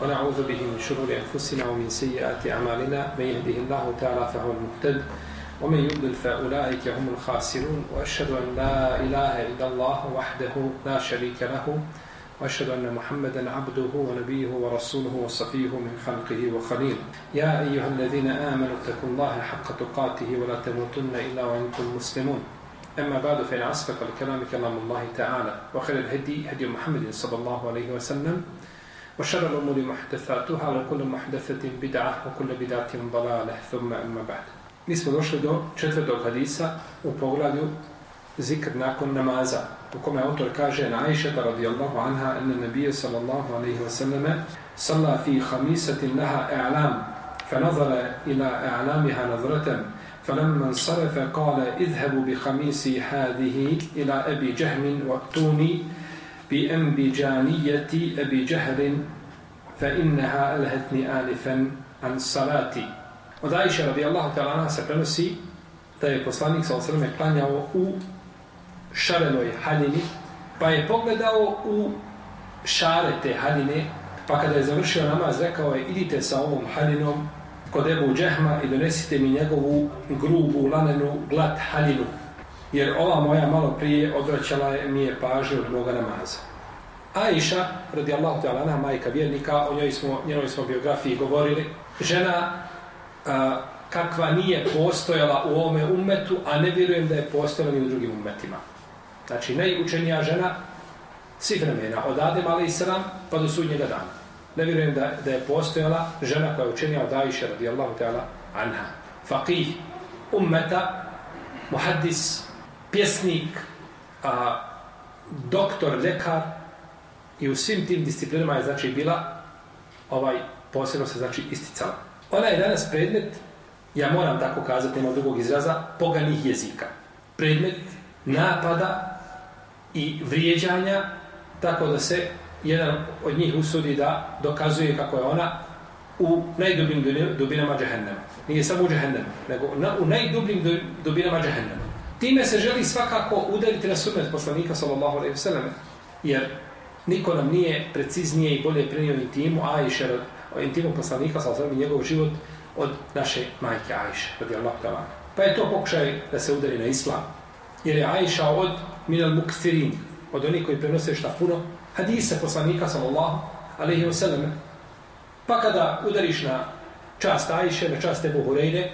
ونعوذ به من شرور أنفسنا ومن سيئات أعمالنا. من يهده الله تعالى فهو المهتد ومن يضلل فأولئك هم الخاسرون. وأشهد أن لا إله إلا الله وحده لا شريك له وأشهد أن محمدا عبده ونبيه ورسوله وصفيه من خلقه وخليله. يا أيها الذين آمنوا اتقوا الله حق تقاته ولا تموتن إلا وأنتم مسلمون. أما بعد فإن أصدق الكلام كلام الله تعالى وخير الهدي هدي محمد صلى الله عليه وسلم وشر الأمور محدثاتها وكل محدثة بدعة وكل بدعة ضلالة. ثم أما بعد. نسمى دوشل دو چتر دو حديثة وبغلا دو ذكر ناكن نمازا وكما أوتر كاجين عائشة رضي الله عنها أن النبي صلى الله عليه وسلم صلى في خميسة لها إعلام فنظر إلى إعلامها نظرة فلما انصرف قال اذهبوا بخميسي هذه إلى أبي جهم واتوني بأنبجانية أبي جهل فإنها ألهتني آلفا عن صلاتي Od Aisha radijallahu ta'ala anha se prenosi da je poslanik sa osrme klanjao u šarenoj haljini, pa je pogledao u šare te haljine, pa kada je završio namaz, rekao je, idite sa ovom haljinom kod Ebu Džehma i donesite mi njegovu grubu, lanenu, glat haljinu, jer ova moja malo prije odvraćala je, mi je pažnju od moga namaza. Aisha, radijallahu ta'ala ona majka vjernika, o njoj smo, njenoj smo biografiji govorili, žena a, kakva nije postojala u ovome umetu, a ne vjerujem da je postojala ni u drugim umetima. Znači, najučenija žena svih vremena, od Adem a.s. pa do sudnjega dana. Ne vjerujem da, da je postojala žena koja je učenija od Aisha radijallahu ta'ala anha. Faqih, ummeta, muhaddis, pjesnik, a, doktor, lekar i u svim tim disciplinama je znači bila ovaj posebno se znači isticala. Ona je danas predmet, ja moram tako kazati, nema drugog izraza, poganih jezika. Predmet napada i vrijeđanja, tako da se jedan od njih usudi da dokazuje kako je ona u najdubljim dubinama džehennema. Nije samo u džahennemu, nego na, u najdubljim dubinama džehennema. Time se želi svakako udariti na sunnet poslanika sallallahu alejhi ve selleme. jer niko nam nije preciznije i bolje prenio intimu Aisha intimu poslanika, sallallahu alejhi ve njegov život od naše majke Ajše, radi Allah. Pa je to pokušaj da se udari na islam. Jer je Ajša od minal mukthirin, od onih koji prenose šta puno, hadisa poslanika, sallallahu alejhi ve selleme. Pa kada udariš na čast Ajše, na čast Ebu Hureyre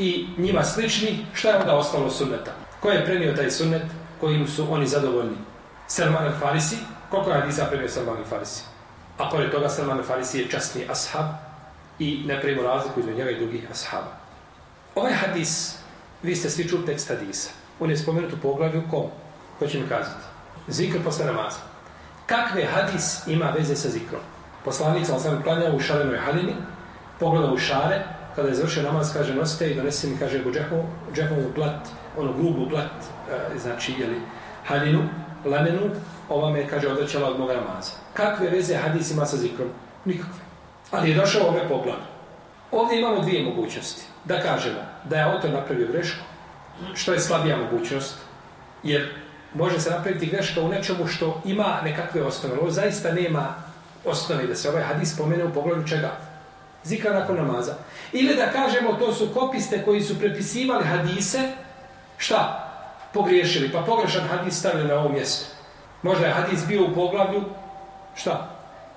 i njima slični, šta je onda ostalo sunneta? Ko je prenio taj sunnet kojim su oni zadovoljni? Salman al-Farisi? Koliko je hadisa prenio Salman al-Farisi? A pored toga Salman Farisi je časni ashab i ne pravimo razliku između njega i drugih ashaba. Ovaj hadis, vi ste svi čuli tekst hadisa. On je spomenut u poglavlju ko? Ko će mi kazati? Zikr posle namaza. Kakve hadis ima veze sa zikrom? Poslanik sam sam klanjao u šarenoj halini, pogledao u šare, kada je završio namaz, kaže, nosite i donese mi, kaže, u džehovu blat, ono grubu blat, e, znači, jeli, halinu, lanenu, ova me, kaže, odrećala od moga namaza. Kakve veze hadis ima sa zikrom? Nikakve. Ali je došao ove pogled. Ovdje imamo dvije mogućnosti. Da kažemo da je autor napravio grešku, što je slabija mogućnost, jer može se napraviti greška u nečemu što ima nekakve osnove. Ovo zaista nema osnove da se ovaj hadis spomene u pogledu čega? Zikra nakon namaza. Ili da kažemo to su kopiste koji su prepisivali hadise, šta? Pogriješili. Pa pogrešan hadis stavili na ovo mjesto. Možda je hadis bio u poglavlju, šta?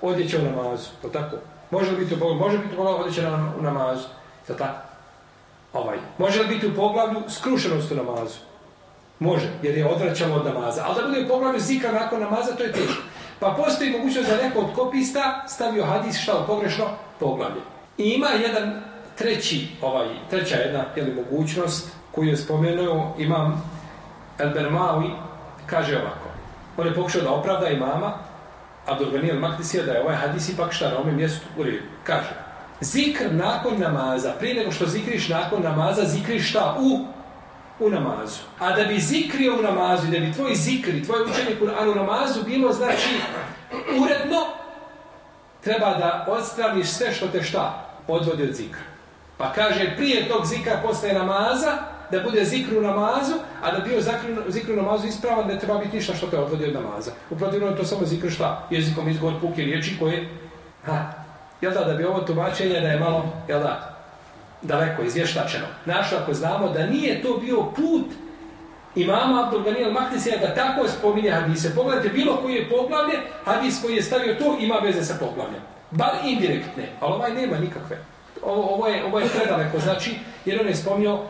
Odjeća u namazu, to tako? Može li biti u poglavlju? Može biti u poglavlju odjeća na, u namazu, to tako? Ovaj. Može li biti u poglavlju skrušenost u namazu? Može, jer je odvraćamo od namaza. Ali da bude u poglavlju zika nakon namaza, to je teško. Pa postoji mogućnost da neko od kopista stavio hadis šta u pogrešno poglavlje. I ima jedan treći, ovaj, treća jedna jeli, mogućnost koju je spomenuo imam Elbermawi, kaže ovako. On je pokušao da opravda imama Abdurganijel Makdisija da je ovaj hadis ipak šta na ovom mjestu u redu. Kaže, zikr nakon namaza, prije nego što zikriš nakon namaza, zikriš šta u, u namazu. A da bi zikrio u namazu i da bi tvoj zikri, tvoje učenje Kur'an u namazu bilo znači uredno, treba da odstraviš sve što te šta odvodi od zikra. Pa kaže, prije tog zikra posle namaza, da bude zikru namazu, a da bio zikru, zikru namazu ispravan, ne treba biti ništa što te odvodi od namaza. U je to samo zikr šta? Jezikom izgovor puke riječi koje Ha, jel da, da bi ovo tumačenje da je malo, jel da, daleko izvještačeno. Našto ako znamo da nije to bio put imama Abdul Ganijel Mahdisija da tako spominje hadise. Pogledajte, bilo koji je poglavlje, hadis koji je stavio to ima veze sa poglavljem. Bar indirektne, ali ovaj nema nikakve. Ovo, ovo, je, ovo je predaleko, znači, jer on je spomnio uh,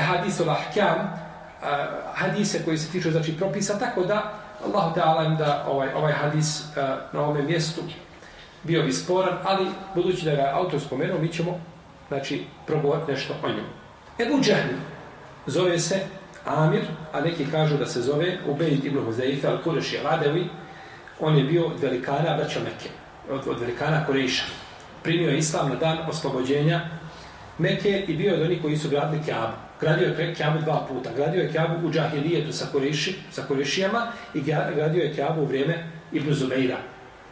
hadis o lahkjam, uh, hadise koji se tiču, znači, propisa, tako da, Allah ta'ala da ovaj, ovaj hadis uh, na ovome mjestu bio bi sporan, ali budući da ga autor spomenuo, mi ćemo znači, progovoriti nešto o njemu. Ebu Džahni zove se Amir, a neki kažu da se zove Ubejd ibn Huzeife al-Kureši al-Adevi. On je bio od velikana Braća Mekke, od, od velikana Kureša. Primio je islam na dan oslobođenja Mekke i bio je od onih koji su gradili Kjabu. Gradio je Kjabu dva puta. Gradio je Kjabu u Džahilijetu sa, Kureši, sa Kurešijama i gradio je Kjabu u vrijeme Ibn Zubeira,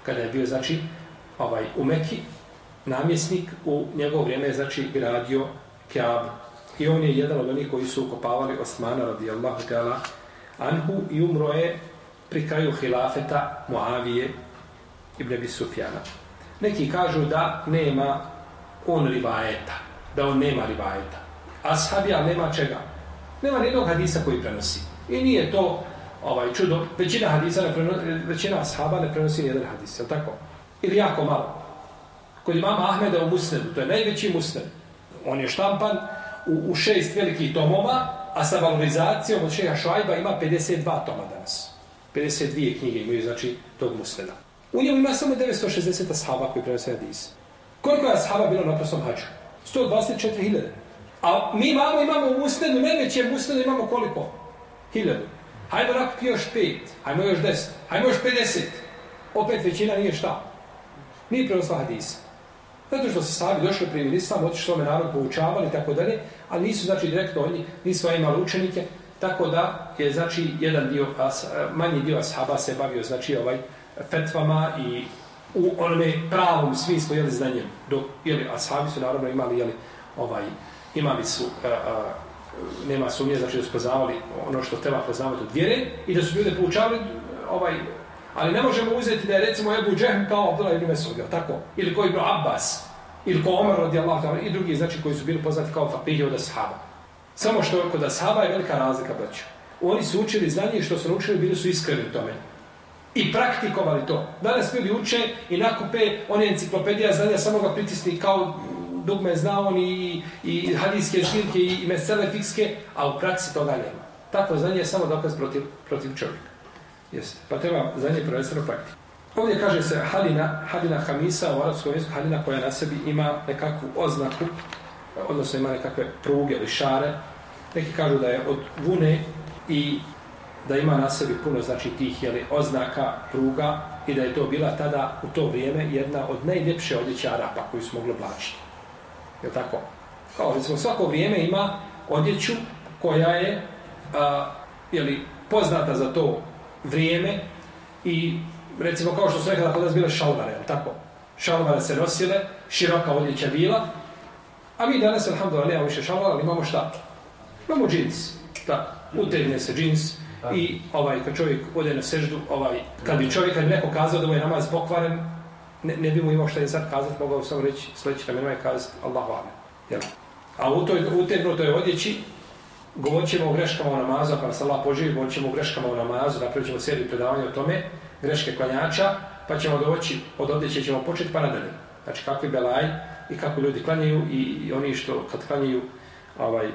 kada je bio, znači, ovaj, u Mekki, namjesnik u njegovo vrijeme znači gradio Kjabu. I on je jedan od onih koji su ukopavali Osmana radijallahu ta'ala Anhu i umro je pri kraju hilafeta Muavije ibn Abi Sufjana. Neki kažu da nema on rivajeta, da on nema rivajeta. Ashabija nema čega. Nema nijednog hadisa koji prenosi. I nije to ovaj čudo. Većina hadisa ne prenosi, većina ashaba ne prenosi nijedan hadis, je tako? Ili jako malo kod imama Ahmeda u Musnedu, to je najveći Musned. On je štampan u, u šest velikih tomova, a sa valorizacijom od šeha Šajba ima 52 toma danas. 52 knjige imaju, znači, tog musleda. U njemu ima samo 960 ashaba koji prenose hadis. Koliko je ashaba bilo na prostom hađu? 124.000. A mi imamo, imamo u Musnedu, najveće Musnedu imamo koliko? 1000. Hajmo nakupiti još pet, hajmo još deset, hajmo još 50. Opet većina nije šta? Nije prenosla hadisa. Zato što se sahabi došli prije Islam, otišli svome narod poučavali i tako dalje, ali nisu znači direktno oni, nisu imali učenike, tako da je znači jedan dio, manji dio ashaba se bavio znači ovaj fetvama i u onome pravom smislu jeli znanjem, dok jeli, ashabi su naravno imali jeli, ovaj, imali su a, a, nema sumnje, znači da su poznavali ono što treba poznavati od vjere i da su ljude poučavali ovaj, Ali ne možemo uzeti da je recimo Ebu Džehm kao Abdullah ibn Mesud, tako? Ili koji ibn Abbas, ili ko Omer radijallahu ta'ala, i drugi znači koji su bili poznati kao fakihi od ashaba. Samo što kod ashaba je velika razlika, braću. Oni su učili znanje što su naučili, bili su iskreni u tome. I praktikovali to. Danas ljudi uče i nakupe one enciklopedija znanja, samo ga pritisni kao dugme zna on i, i hadijske zbirke i mesele fikske, a u praksi toga nema. Takvo znanje je samo dokaz protiv, protiv čovjeka. Jeste. Pa treba za nje prvenstveno praktika. Ovdje kaže se halina, halina hamisa u arapskom jeziku, halina koja na sebi ima nekakvu oznaku, odnosno ima nekakve pruge ili šare. Neki kažu da je od vune i da ima na sebi puno znači tih jeli, oznaka pruga i da je to bila tada u to vrijeme jedna od najljepše odjeća Arapa koju su mogli oblačiti. Je tako? Kao recimo svako vrijeme ima odjeću koja je a, jeli, poznata za to vrijeme i recimo kao što su nekada kod nas bile šalvare, tako? Šalvare se nosile, široka odjeća bila, a mi danas, alhamdulillah, nemamo više šalvara, ali imamo šta? Imamo džins, tako, utegne se džins i ovaj, kad čovjek ode na seždu, ovaj, kad bi čovjek, kad bi neko kazao da mu je namaz pokvaren, ne, ne bi mu imao šta je sad kazati, mogao sam reći sledeći kamen, je kazati Allahu Amen. A u toj utegnutoj odjeći govorit ćemo o greškama u namazu, pa nas Allah poživi, govorit ćemo o greškama u namazu, napravit ćemo seriju predavanja o tome, greške klanjača, pa ćemo doći, od odjeće ćemo početi pa nadalje. Znači kakvi belaj i kako ljudi klanjaju i, i oni što kad klanjaju ovaj,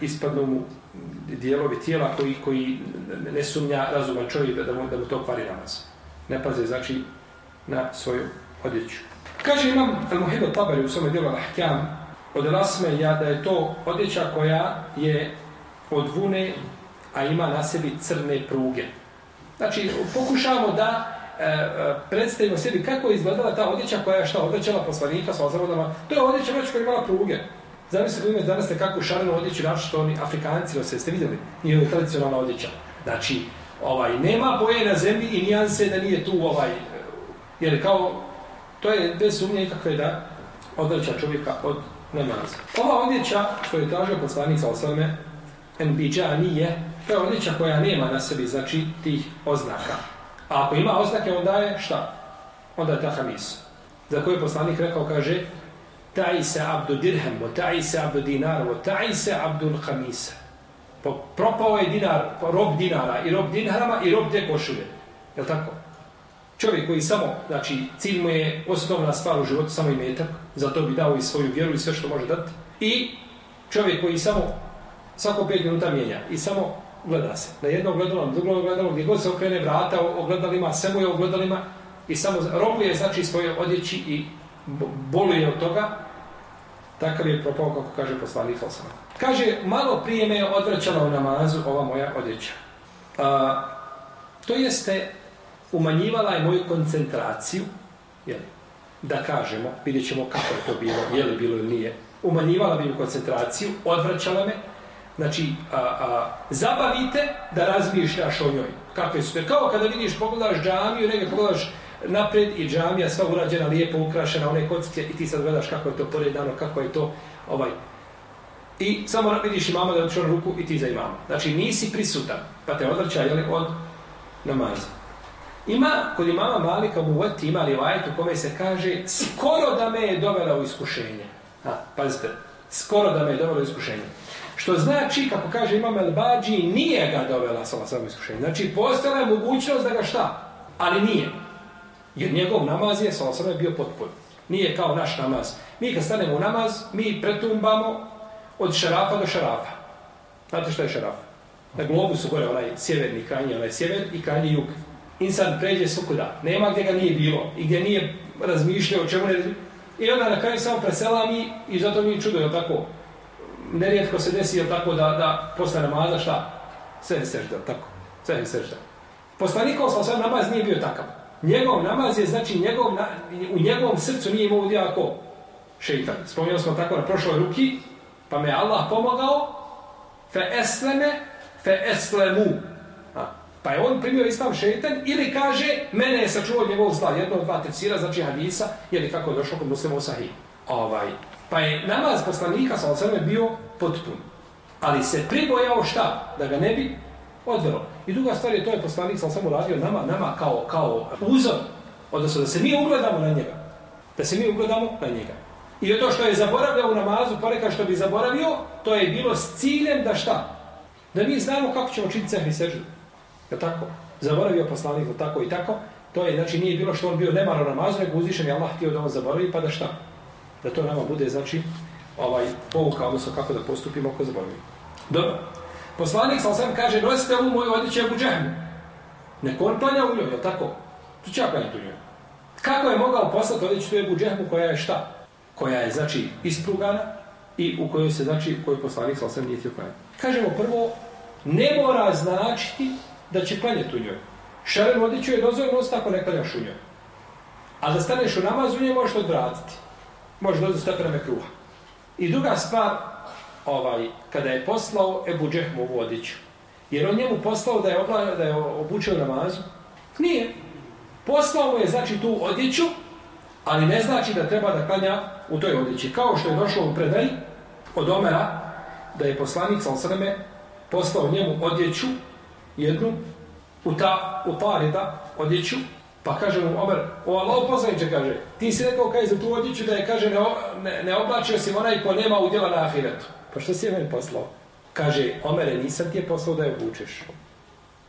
ispadnu mu dijelovi tijela koji, koji ne sumnja razuman čovjek da mu, da mu to kvari namaz. Ne paze, znači, na svoju odjeću. Kaže imam Al-Muhido Tabari u svome dijelu Al-Ahkam, od rasme ja da je to odjeća koja je od vune, a ima na sebi crne pruge. Znači, pokušavamo da e, e predstavimo sebi kako je izgledala ta odjeća koja je šta odjećala poslanika sa ozavodama. To je odjeća već koja je imala pruge. Zamislite da imate danas nekakvu šarenu odjeću, našto što oni Afrikanci nose, ste vidjeli? Nije li tradicionalna odjeća. Znači, ovaj, nema boje na zemlji i nijanse da nije tu ovaj, jer kao, to je bez sumnje nikakve da odreća čovjeka od namaz. Ova odjeća što je tražio poslanik sa osvrme, enbiđa nije, to je odjeća koja nema na sebi, znači tih oznaka. A ako ima oznake, onda je šta? onda je ta hamis. Za koju poslanik rekao, kaže, taj se abdu dirhem, o taj se abdu dinar, o taj se abdu hamisa. Propao je dinar, rob dinara i rob dinarama i rob te košulje. Je tako? Čovjek koji samo, znači, cilj mu je osnovna stvar u životu, samo i metak, zato bi dao i svoju vjeru i sve što može dati. I čovjek koji samo svako pet minuta mijenja i samo gleda se. Na jedno ogledalo, na drugo ogledalo, gdje god se okrene vrata ogledalima, sve mu je ogledalima i samo robuje, znači, svoje odjeći i boluje od toga, takav je propao, kako kaže poslanik Osama. Kaže, malo prije me je odvraćala u namazu ova moja odjeća. A, to jeste, umanjivala je moju koncentraciju, jel, da kažemo, vidjet ćemo kako je to bilo, je li bilo ili nije, umanjivala bi mi koncentraciju, odvraćala me, znači, a, a, zabavite da razmišljaš o njoj. Kakve su te? Kao kada vidiš, pogledaš džamiju, negdje pogledaš napred i džamija sva urađena, lijepo ukrašena, one kocke i ti sad gledaš kako je to poredano, kako je to ovaj. I samo vidiš imama da je ruku i ti za imama. Znači nisi prisutan, pa te odvrća jeli, od namaza. Ima, kod imama Malika mu uvati ima li u kome se kaže skoro da me je dovela u iskušenje. Ha, pazite, skoro da me je dovela u iskušenje. Što znači, kako kaže imam El-Bađi, nije ga dovela sa samo iskušenje. Znači, postala je mogućnost da ga šta? Ali nije. Jer njegov namaz je, sa osam bio potpun. Nije kao naš namaz. Mi kad stanemo u namaz, mi pretumbamo od šarafa do šarafa. Znate što je šaraf? Na globu su gore onaj sjeverni krajnji, onaj sjever i krajnji jug. Insan pređe sukuda. Nema gdje ga nije bilo. I gdje nije razmišljao o čemu ne... I onda na kraju samo preselami i zato mi čudo, je tako? Nerijetko se desi, je tako, da, da posle namaza šta? Sve je sežda, tako? Sve je sežda. Poslanikov sa osam namaz nije bio takav njegov namaz je, znači, njegov, na, u njegovom srcu nije imao udjela ko? Šeitan. Spomnio smo tako na prošloj ruki, pa me Allah pomogao, fe esleme, fe eslemu. Pa je on primio islam šeitan, ili kaže, mene je sačuvao njegov zla, jedno od dva tefsira, znači hadisa, ili kako je došlo kod muslima u sahih. Ovaj. Pa je namaz poslanika, sa osrme, bio potpun. Ali se pribojao šta? Da ga ne bi odvelo. I druga stvar je, to je poslanik sa osrme radio nama, nama kao, kao uzor, odnosno da se mi ugledamo na njega. Da se mi ugledamo na njega. I to što je zaboravljao u namazu, ponekad što bi zaboravio, to je bilo s ciljem da šta? Da mi znamo kako ćemo činiti sehvi sežu. Je tako? Zaboravio poslanik tako i tako. To je, znači, nije bilo što on bio nemar u namazu, nego uzvišen je Allah htio da on zaboravi, pa da šta? Da to nama bude, znači, ovaj, pouka, odnosno kako da postupimo ako zaboravimo. Dobro. Poslanik sam sam kaže, nosite ovu moju odjeću Ebu Džehmu. Neko on planja u njoj, je tako? Tu će ja planjati u njoj. Kako je mogao poslati odjeću tu Ebu Džehmu koja je šta? Koja je, znači, isprugana i u kojoj se, znači, u kojoj poslanik sam sam nije htio planjati. Kažemo prvo, ne mora značiti da će klanjati u njoj. Šaren odjeću je dozvoljeno ostati ako ne klanjaš u njoj. A da staneš u namazu, nje možeš odvratiti. Možeš doći do stepena kruha. I druga stvar, ovaj, kada je poslao Ebu Džehmu u odiću. Jer on njemu poslao da je, obla, da je obučio namazu? Nije. Poslao mu je, znači, tu odjeću, ali ne znači da treba da klanja u toj odjeći. Kao što je došlo u predaj od Omera, da je poslanik Salsreme poslao njemu odjeću, jednu, u, ta, u pari da odjeću, pa kaže mu Omer, o Allah poslaniče, kaže, ti si rekao kaj za tu odjeću da je, kaže, ne, ne, ne oblačio si onaj ko nema udjela na ahiretu. Pa što si je meni poslao? Kaže, Omere, nisam ti je poslao da je obučeš.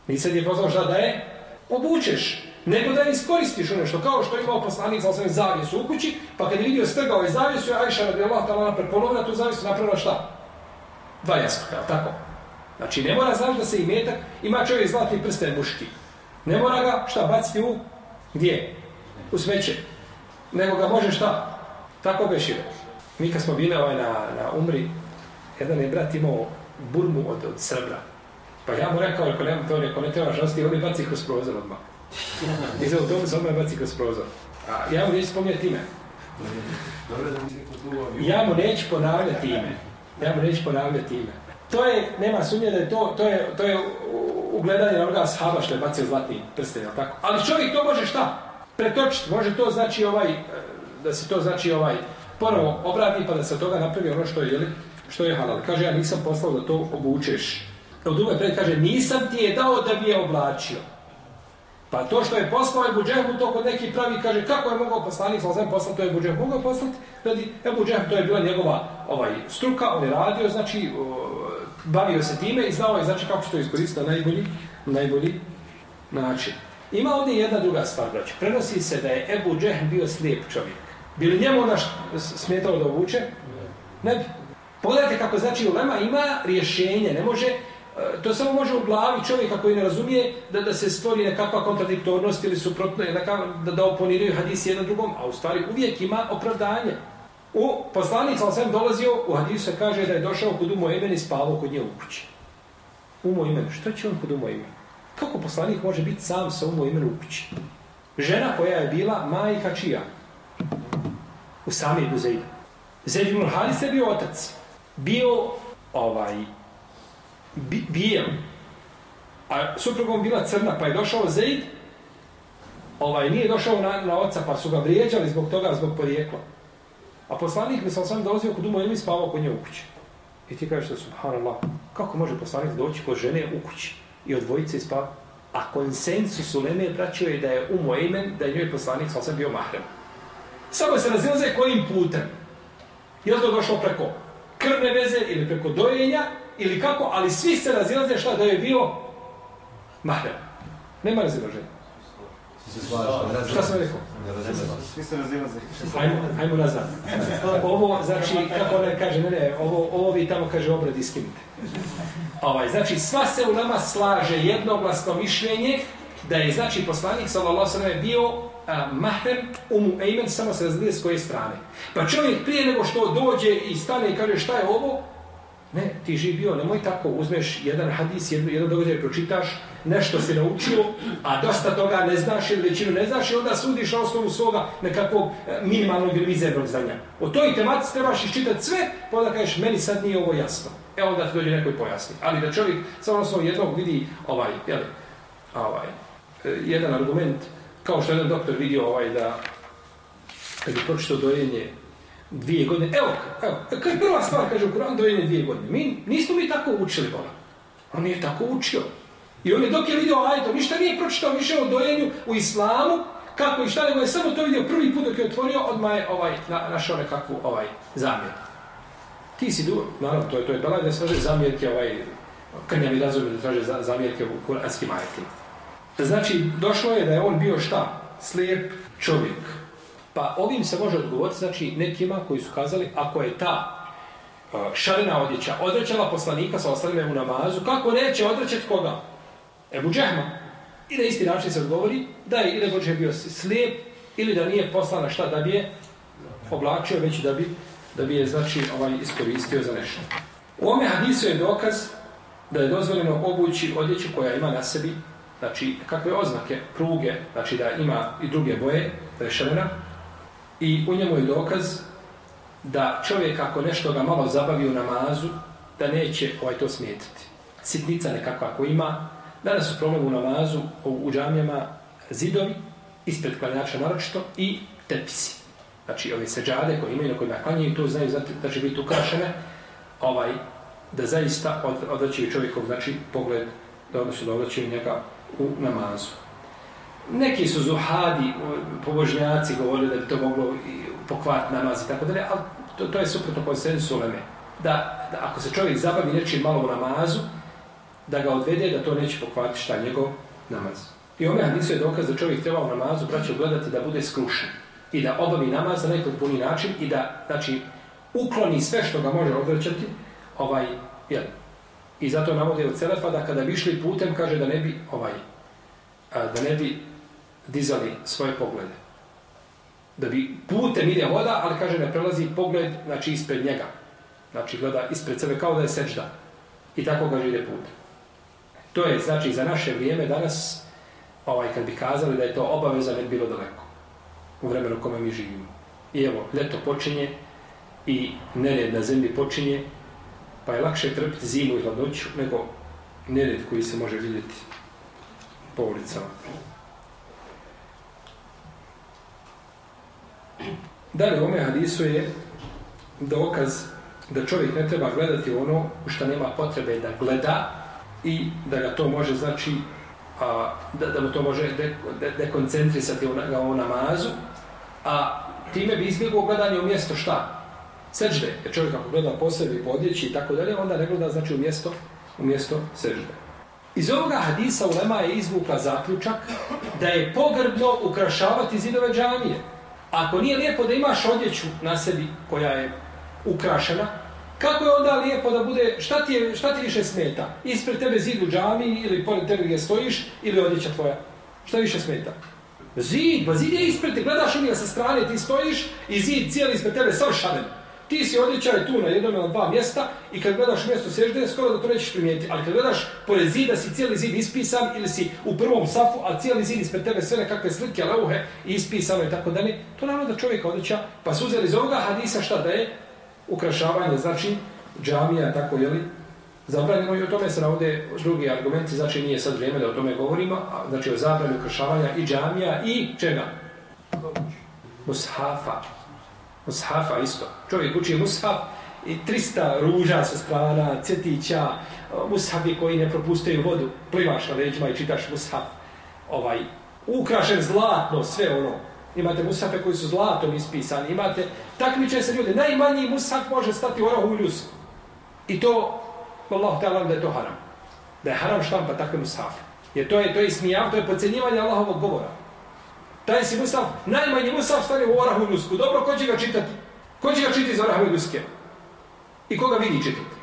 Nisam ti je poslao šta da je? Obučeš. Nego da je iskoristiš ono što, kao što je imao poslanik za osnovim zavijesu u kući, pa kad je vidio strgao je zavijesu, je Ajša radi Allah tala napred ponovna tu zavijesu napravila šta? Dva jastuka, tako? Znači, ne mora znaš da se i metak, ima čovjek zlatni prsten muški. Ne mora ga, šta, baciti u, gdje? U smeće. Nego ga može šta? Tako bešire. Mi kad smo bili ovaj na, na umri, jedan je brat imao burmu od, od srebra. Pa ja mu rekao, ako nema to, ako ne treba žalosti, on je baci kroz prozor odmah. I za autobus odmah je baci kroz prozor. A ja mu neću spomnjati ime. Ja mu neću ponavljati ime. Ja mu neću ponavljati ime. To je, nema sumnje da je to, to je, to je ugledanje na onoga sahaba što je bacio zlatni prsten, tako? Ali čovjek to može šta? Pretočiti, može to znači ovaj, eh, da se to znači ovaj, ponovo obrati pa da se toga napravi ono što je, jeli, što je halal. Kaže, ja nisam poslao da to obučeš. Od drugoj pred kaže, nisam ti je dao da bi je oblačio. Pa to što je poslao Ebu Džehmu, to kod neki pravi kaže kako je mogao poslanik sa osam poslati, to je Ebu Džehmu mogao poslati, radi Ebu Džehmu, to je bila njegova ovaj, struka, on je radio, znači bavio se time i znao je znači kako što je iskoristiti na najbolji, najbolji način. Ima ovdje jedna druga stvar, brać. Prenosi se da je Ebu Džehm bio slijep čovjek. Bi li njemu naš smetalo da vuče? Ne bi. Pogledajte kako znači ulema ima rješenje, ne može e, to samo može u glavi čovjeka koji ne razumije da, da se stvori nekakva kontradiktornost ili suprotno, da, da oponiraju hadisi jedan drugom, a u stvari uvijek ima opravdanje. U poslanik sam sam dolazio, u hadisu se kaže da je došao kod umo imen i spavao kod nje u kući. Umo imen, što će on kod umo imen? Kako poslanik može biti sam sa umo imen u kući? Žena koja je bila majka čija? U sami Ibu Zaidu. Zaid ibn Halis je bio otac. Bio ovaj bijel, a suprugom bila crna, pa je došao Zaid, ovaj, nije došao na, na oca, pa su ga vrijeđali zbog toga, zbog porijekla. A poslanik mi sam sam dolazio kod Umu i spavao kod nje u kući. I ti kažeš da subhanallah, kako može poslanik doći kod žene u kući i od dvojice spa? A konsensus u Leme braćio je da je Umu imen, da je njoj poslanik sam sam bio mahrem. Samo se razilaze kojim putem. Je li to došlo preko krvne veze ili preko dojenja ili kako, ali svi se razilaze šta da je bio mahrem. Nema razilaženja. Šta sam rekao? Svi se razilaze. Hajmo, hajmo nazad. Ovo, znači, kako ne kaže, ne, ne, ovo, ovo vi tamo kaže obrad iskinite. Ovaj, znači, sva se u nama slaže jednoglasno mišljenje da je, znači, poslanik, sallallahu sallam, bio a, mahrem umu ejmen, samo se razlije s koje strane. Pa čovjek prije nego što dođe i stane i kaže šta je ovo, Ne, ti živi bio, nemoj tako, uzmeš jedan hadis, jedan, jedan događaj, pročitaš, nešto si naučio, a dosta toga ne znaš ili većinu ne znaš i onda sudiš na osnovu svoga nekakvog e, minimalnog ili mizernog znanja. O toj tematici trebaš iščitati sve, pa onda kažeš, meni sad nije ovo jasno. E onda ti dođe neko i pojasni. Ali da čovjek samo osnovu jednog vidi ovaj, jel, ovaj, e, jedan argument, kao što jedan doktor vidio ovaj da kad je pročito dojenje dvije godine. Evo, evo, e, kad je prva stvar, kaže u Kur'an, dojenje dvije godine. Mi, nismo mi tako učili, bola. On je tako učio. I on je dok je vidio ajto, ništa nije pročitao više o dojenju u islamu, kako i šta, nego je samo to vidio prvi put dok je otvorio, odmah je ovaj, na, našao nekakvu ovaj, zamjer. Ti si du, naravno, to je, to je belaj da se traže zamjerke, ovaj, krnjavi razumije da traže zamjerke u kuranskim ajetima. Znači, došlo je da je on bio šta? Slijep čovjek. Pa ovim se može odgovoriti, znači, nekima koji su kazali, ako je ta e, šarena odjeća odrećala poslanika sa ostalim u namazu, kako neće odrećati koga? Ebu Džehma. I na isti način se odgovori da je ili Bođe bio slijep ili da nije poslana šta da bi je oblačio, već da bi, da bi je znači, ovaj iskoristio za nešto. U ome hadisu je dokaz da je dozvoljeno obući odjeću koja ima na sebi, znači kakve oznake, pruge, znači da ima i druge boje, da I u njemu je dokaz da čovjek ako nešto ga malo zabavi u namazu, da neće ovaj to smijetiti. Sitnica nekakva ako ima, danas su problem u namazu, u, u džamijama, zidovi, ispred klanjača naročito i tepisi. Znači ove seđade koje imaju na kojima klanjaju, to znaju da će biti ukrašene, ovaj, da zaista od, odvraćaju čovjekov znači, pogled, da odnosno da odvraćaju njega u namazu. Neki su zuhadi, pobožnjaci govorili da bi to moglo pokvat namaz i tako dalje, ali to, to je suprotno konsensu uleme. Da, da ako se čovjek zabavi nečim malo u namazu, da ga odvede, da to neće pokvati šta njegov namaz. I ome hadisu je dokaz da čovjek treba u namazu braću gledati da bude skrušen i da obavi namaz na najpotpuniji način i da, znači, ukloni sve što ga može odvraćati, ovaj, jel, i zato navode od Selefa da kada bi išli putem, kaže da ne bi, ovaj, da ne bi dizali svoje poglede. Da bi putem ide voda, ali kaže ne prelazi pogled, znači ispred njega. Znači gleda ispred sebe kao da je sečda. I tako ga ide put. To je, znači, za naše vrijeme danas, ovaj, kad bi kazali da je to obaveza, ne bilo daleko. U vremenu kome mi živimo. I evo, ljeto počinje i nered na zemlji počinje, pa je lakše trpiti zimu i hladnoću nego nered koji se može vidjeti po ulicama. Dalje, ome hadisu je dokaz da čovjek ne treba gledati ono u što nema potrebe da gleda i da ga to može, znači, a, da, da mu to može dekoncentrisati de, de ga u namazu, a time bi izbjegao gledanje u mjesto šta? Sežde. Jer čovjek ako gleda po sebi, po odjeći i tako dalje, onda ne gleda znači u mjesto, u mjesto sežde. Iz ovoga hadisa Ulema je izvukla zaključak da je pogrbno ukrašavati zidove džamije. Ako nije lijepo da imaš odjeću na sebi koja je ukrašena, kako je onda lijepo da bude, šta ti, je, šta ti više smeta? Ispred tebe zid u džami ili pored tebe gdje stojiš ili odjeća tvoja? Šta više smeta? Zid, ba zid je ispred te, gledaš njega sa strane, ti stojiš i zid cijeli ispred tebe savršanen. Ti si odjećaj tu na jednom ili dva mjesta i kad gledaš mjesto sežde, skoro da to nećeš primijetiti. Ali kad gledaš pored zida, si cijeli zid ispisan ili si u prvom safu, a cijeli zid ispred tebe sve nekakve slike, leuhe, ispisano i tako dalje, to naravno da čovjek odjeća. Pa su uzeli iz ovoga hadisa šta da je? Ukrašavanje, znači džamija, tako je li? Zabranjeno i o tome se navode drugi argumenti, znači nije sad vrijeme da o tome govorimo, a, znači o zabranju ukrašavanja i džamija i čega? Mushafa. Mushafa isto. Čovjek uči mushaf i 300 ruža sa strana, cetića, mushafi koji ne propustaju vodu, plivaš na leđima i čitaš mushaf. Ovaj, ukrašen zlatno, sve ono. Imate musafe koji su zlatom ispisani, imate, takmiče se ljudi, najmanji musaf može stati u orahu ljusku. I to, Allah te da je to haram. Da je haram štampa takve musafe. Jer to je, to je smijav, to je pocenjivanje Allahovog govora. Taj si Musaf, najmanji Musaf stane u Orahu Ljusku. Dobro, ko će ga čitati? Ko će ga čitati iz Orahu Ljuske? I koga vidi čitati?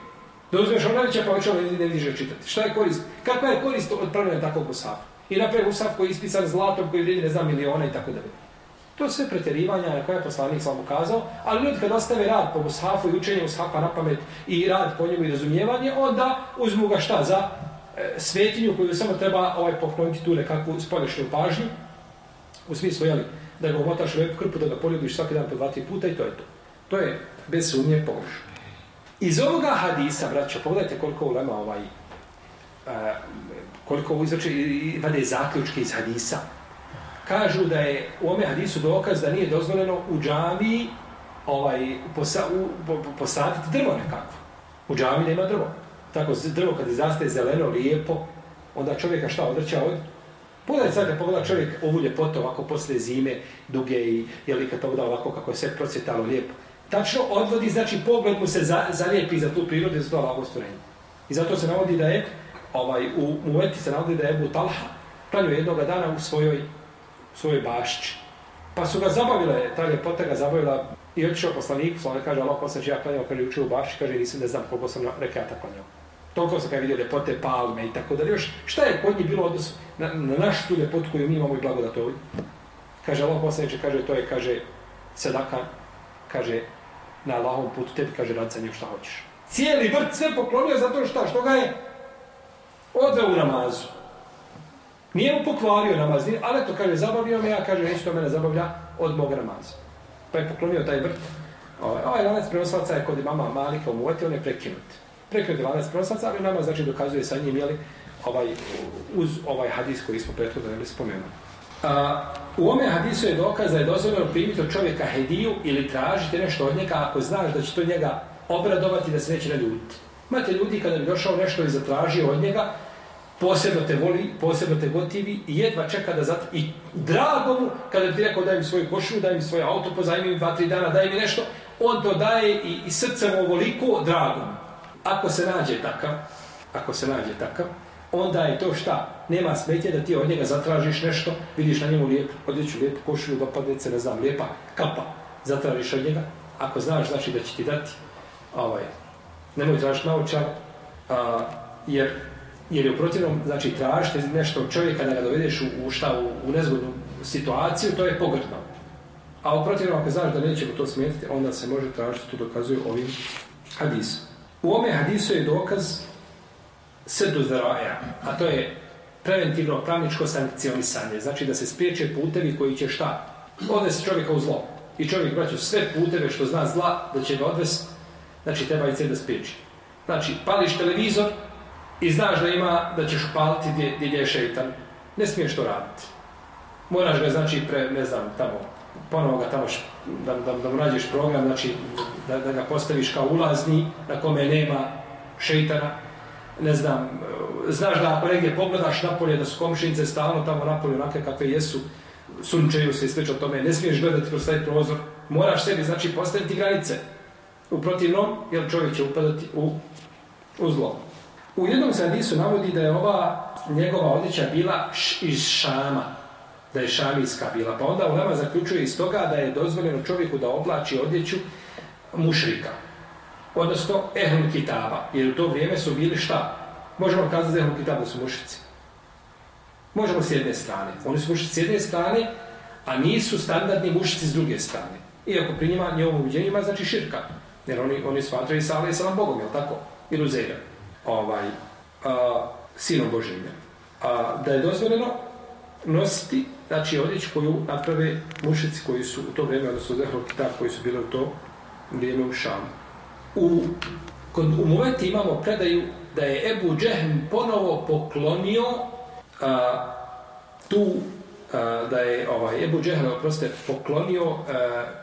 Da uzmeš ono Omranića pa očeo ne vidiš ga čitati. Šta je korist? Kakva je korist od pravljena takvog Musafa? I naprijed Musaf koji je ispisan zlatom, koji vrijedi ne znam miliona i tako dalje. To sve pretjerivanja na koje je poslanik sam ukazao, ali ljudi kad ostave rad po Mushafu i učenje Mushafa na pamet i rad po njemu i razumijevanje, onda uzmu ga šta za e, svetinju koju samo treba ovaj pokloniti tu nekakvu spolješnju pažnju, U smislu, jeli, da ga omotaš u lepu krpu, da ga poljubiš svaki dan po dva, tri puta i to je to. To je bez sumnje pogrešno. Iz ovoga hadisa, braćo, pogledajte koliko ulema ovaj, e, koliko izrače i vade zaključke iz hadisa. Kažu da je u ome hadisu dokaz da nije dozvoljeno u džami ovaj, posa, u, po, po, posaditi drvo nekako. U džami nema drvo. Tako, drvo kad zastaje zeleno, lijepo, onda čovjeka šta odreća od Pogledaj sad, pogleda čovjek ovu ljepotu ovako posle zime, duge i jeli kad pogleda ovako kako je sve procvjetalo lijepo. Tačno odvodi, znači pogled mu se za, zalijepi za tu prirodu i za to ovako stvorenje. I zato se navodi da je, ovaj, u Muveti se navodi da je Ebu Talha planio jednog dana u svojoj, svojoj bašći. Pa su ga zabavile, ta ljepota ga zabavila i otišao poslaniku, pa ona kaže, Allah poslanče, ja klanjao, kaže, učio u bašći, kaže, nisam, ne znam koliko sam rekata klanjao. Toliko sam kada vidio ljepote palme i tako da još. Šta je kod njih bilo odnos na, na našu tu ljepotu koju mi imamo i blagodat ovdje? Kaže Allah poslaniče, kaže to je, kaže, sedaka, kaže, na Allahom putu tebi, kaže, rad sa njim šta hoćeš. Cijeli vrt sve poklonio zato šta, što ga je odveo u namazu. Nije mu pokvario namaz, ali to kaže, zabavio me, ja kaže, neće to mene zabavlja od moga namaza. Pa je poklonio taj vrt. Ovaj, ovaj lanac prenoslaca je kod imama Malika u Muvati, on je prekinut prekrati lanac prenoslaca, ali nama znači dokazuje sa njim, jeli, ovaj, uz ovaj hadis koji smo prethodno jeli, spomenuli. A, u ome hadisu je dokaz da je dozvoljeno primiti od čovjeka hediju ili tražiti nešto od njega ako znaš da će to njega obradovati da se neće naljutiti. Imate ljudi kada bi došao nešto i zatražio od njega, posebno te voli, posebno te gotivi i jedva čeka da zato I drago mu, kada ti rekao daj mi svoju košu, daj mi svoj auto, pozajmi mi dva, tri dana, daj mi nešto, on to daje i, i srcem ovoliko drago mu ako se nađe takav, ako se nađe takav, onda je to šta? Nema smetje da ti od njega zatražiš nešto, vidiš na njemu lijep, odjeću lijepu košulju, dopadnice, ne znam, lijepa kapa, zatražiš od njega. Ako znaš, znači da će ti dati, ovaj, nemoj tražiti naučar, a, jer, jer je u protivnom, znači tražite nešto od čovjeka da ga dovedeš u, u šta, u, u nezgodnu situaciju, to je pogrdno. A u protivnom, ako znaš da nećemo to smetiti, onda se može tražiti, to dokazuju ovim hadisom. U ome hadisu je dokaz sedu zaraja, a to je preventivno pravničko sankcionisanje. Znači da se spriječe putevi koji će šta? Odvesti čovjeka u zlo. I čovjek braću sve puteve što zna zla da će ga odvesti, znači treba i sve da spriječi. Znači, pališ televizor i znaš da ima, da ćeš upaliti gdje, gdje je šeitan. Ne smiješ to raditi. Moraš ga, znači, pre, ne znam, tamo, ponovo ga tamo, da, da, da mu nađeš program, znači, da, da ga postaviš kao ulazni, na kome nema šeitana. ne znam, znaš da ako negdje pogledaš napolje, da su komšinice stalno tamo napolje onake kakve jesu, sunčeju se i slično tome, ne smiješ gledati kroz taj prozor, moraš sebi, znači, postaviti granice. U protivnom, jer čovjek će upadati u, u zlo. U jednom se navodi da je ova njegova odjeća bila š, iz Šama, da je šamijska bila. Pa onda u nama zaključuje iz toga da je dozvoljeno čovjeku da oblači odjeću mušrika. Odnosno, ehlul kitaba. Jer u to vrijeme su bili šta? Možemo kazati da ehlul kitaba su mušici. Možemo s jedne strane. Oni su mušrici s jedne strane, a nisu standardni mušici s druge strane. Iako pri njima njevom uviđenjima znači širka. Jer oni, oni smatraju sa Ali Salam Bogom, je tako? Ili uzeljom. Ovaj, a, sinom Božinja. A, da je dozvoljeno nositi znači odjeću koju naprave mušici koji su u to vrijeme, odnosno Zehrov Kitab koji su bili u to vrijeme u Šamu. U, kod umuveti imamo predaju da je Ebu Džehm ponovo poklonio a, tu a, da je ovaj Ebu Džehl oproste poklonio a,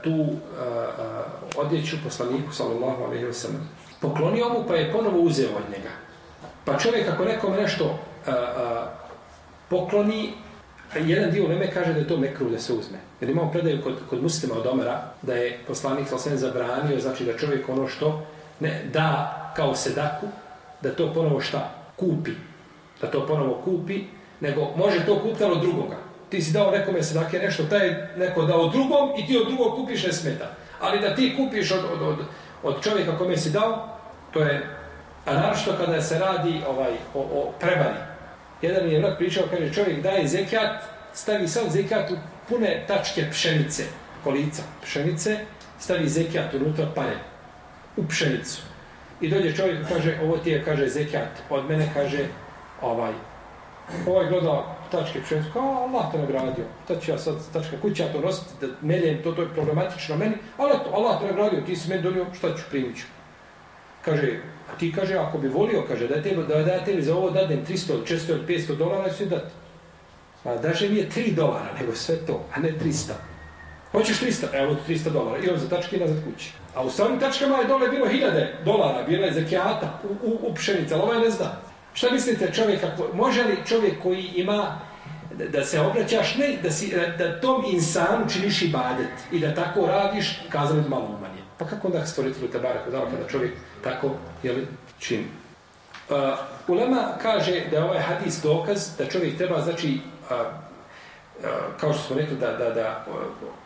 tu a, a, odjeću poslaniku sallallahu alejhi ve sellem. Poklonio mu pa je ponovo uzeo od njega. Pa čovjek ako nekom nešto a, a, pokloni jedan dio Leme kaže da je to mekru da se uzme. Jer imamo predaju kod, kod muslima od Omera da je poslanik sa zabranio, znači da čovjek ono što ne da kao sedaku, da to ponovo šta? Kupi. Da to ponovo kupi, nego može to kupiti od drugoga. Ti si dao nekome sedake nešto, taj neko dao drugom i ti od drugog kupiš ne smeta. Ali da ti kupiš od, od, od, od čovjeka kome si dao, to je, a naravno kada se radi ovaj o, o prevari, Jedan mi je vrat pričao, kaže, čovjek daje zekat, stavi sam zekat u pune tačke pšenice, kolica pšenice, stavi zekat unutra pare, u pšenicu. I dođe čovjek kaže, ovo ti je, kaže, zekat, od mene kaže, ovaj, ovaj gleda tačke čovjek, kao Allah te nagradio, to ću ja sad tačka kuća to nositi, da meljem, to, to je problematično meni, ali to, Allah te nagradio, ti si meni donio, šta ću primit. Kaže, A ti kaže, ako bi volio, kaže, da tebi, da, da tebi za ovo dadem 300, 400 ili 500 dolara, ću dati. A daže mi je 3 dolara, nego sve to, a ne 300. Hoćeš 300? Evo 300 dolara. I za tačke nazad kući. A u samim tačkama je dole bilo 1000 dolara, bila je zakijata, u, u, u pšenica, ali ovaj ne zna. Šta mislite čovjek, može li čovjek koji ima da se obraćaš, ne, da, si, da tom insanu činiš ibadet i da tako radiš, kazali malo umanje. Pa kako onda stvoritelju te bare kodala kada čovjek tako jeli, čini? Uh, Ulema kaže da je ovaj hadis dokaz da čovjek treba, znači, uh, uh, kao što smo rekli, da, da, da uh,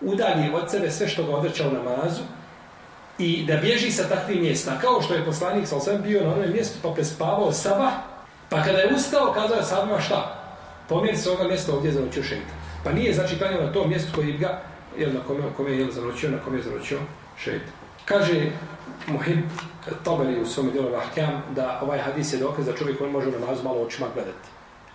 udalji od sebe sve što ga odreća u namazu i da bježi sa takvim mjesta. Kao što je poslanik sa osam bio na onom mjestu pa prespavao sabah pa kada je ustao, kazao je sahabima šta? Pomjeri se ovoga mjesta ovdje zanoćio šeitan. Pa nije, znači, klanio na tom mjestu koji ga, jel, na kome, kome je zanoćio, na kome je zanoćio šeitan. Kaže Muhib Taberi u svome djelu Rahkam da ovaj hadis je dokaz da čovjek on može u namazu malo očima gledati.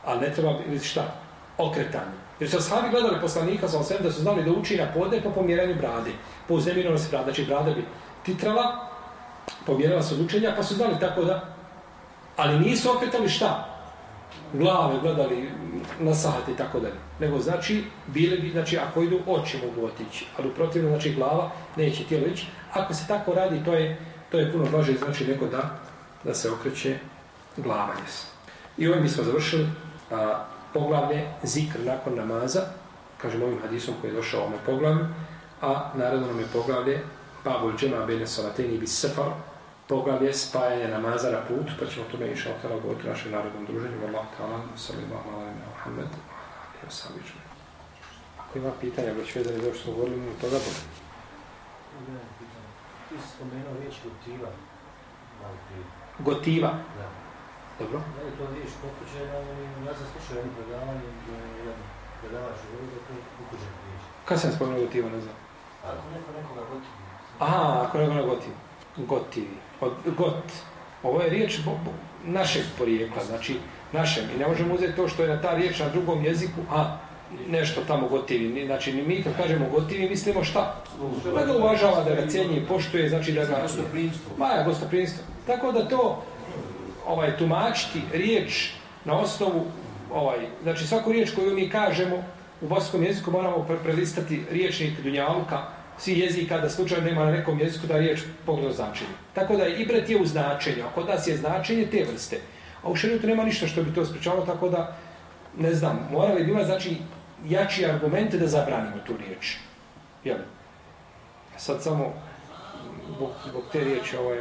Ali ne treba biti šta? Okretanje. Jer su sahabi gledali poslanika sa osvijem da su znali da uči na podne po pomjeranju brade. Po uznemiranosti brada, Znači brada bi titrala, pomjerala se od učenja, pa su znali tako da... Ali nisu okretali šta? glave gledali na sahat i tako dalje. Nego znači, bile bi, znači, ako idu, oči mogu otići. Ali protivno, znači, glava neće tijelo ići. Ako se tako radi, to je, to je puno blaže, znači, neko da, da se okreće glava. Jes. I ovim bismo završili a, poglavlje zikr nakon namaza, kažem ovim hadisom koji je došao ovome poglavlju, a naredno nam je poglavlje Babul džema bene salateni bis sefar, poglavlje spajanja namaza na put, pa ćemo tome inša Allah govoriti u našem narodnom druženju. Allah ta'ala, sallallahu alaihi wa Muhammed, wa sallam Ako ima pitanja, već vezani za što smo govorili, imamo toga bude. Ti si spomenuo riječ gotiva. Gotiva? Da. Dobro. Da je to riječ pokuđena, ja sam slušao jedno predavanje gdje je jedan predavač govorio da je to pokuđena riječ. Kad sam spomenuo gotiva, ne znam? Ako neko nekoga gotivi. Aha, ako nekoga gotivi. Gotivi od got. Ovo je riječ bo, bo, našeg porijekla, znači našem. I ne možemo uzeti to što je na ta riječ na drugom jeziku, a nešto tamo gotivi. Znači, mi kad kažemo gotivi, mislimo šta? Da ga uvažava, da ga cijenje poštuje, znači da ga... Maja, gostoprinstvo. Tako da to, ovaj, tumačiti riječ na osnovu, ovaj, znači svaku riječ koju mi kažemo u boskom jeziku moramo pre prelistati riječnik Dunjaluka, svi jezika da slučajno nema na nekom jeziku da riječ pogleda značenje. Tako da ibret je u značenju, a kod nas je značenje te vrste. A u šarijetu nema ništa što bi to sprečavalo, tako da, ne znam, morali bi imati, znači, jači argumente da zabranimo tu riječ. Jel? Sad samo, zbog, zbog te riječi, ovaj,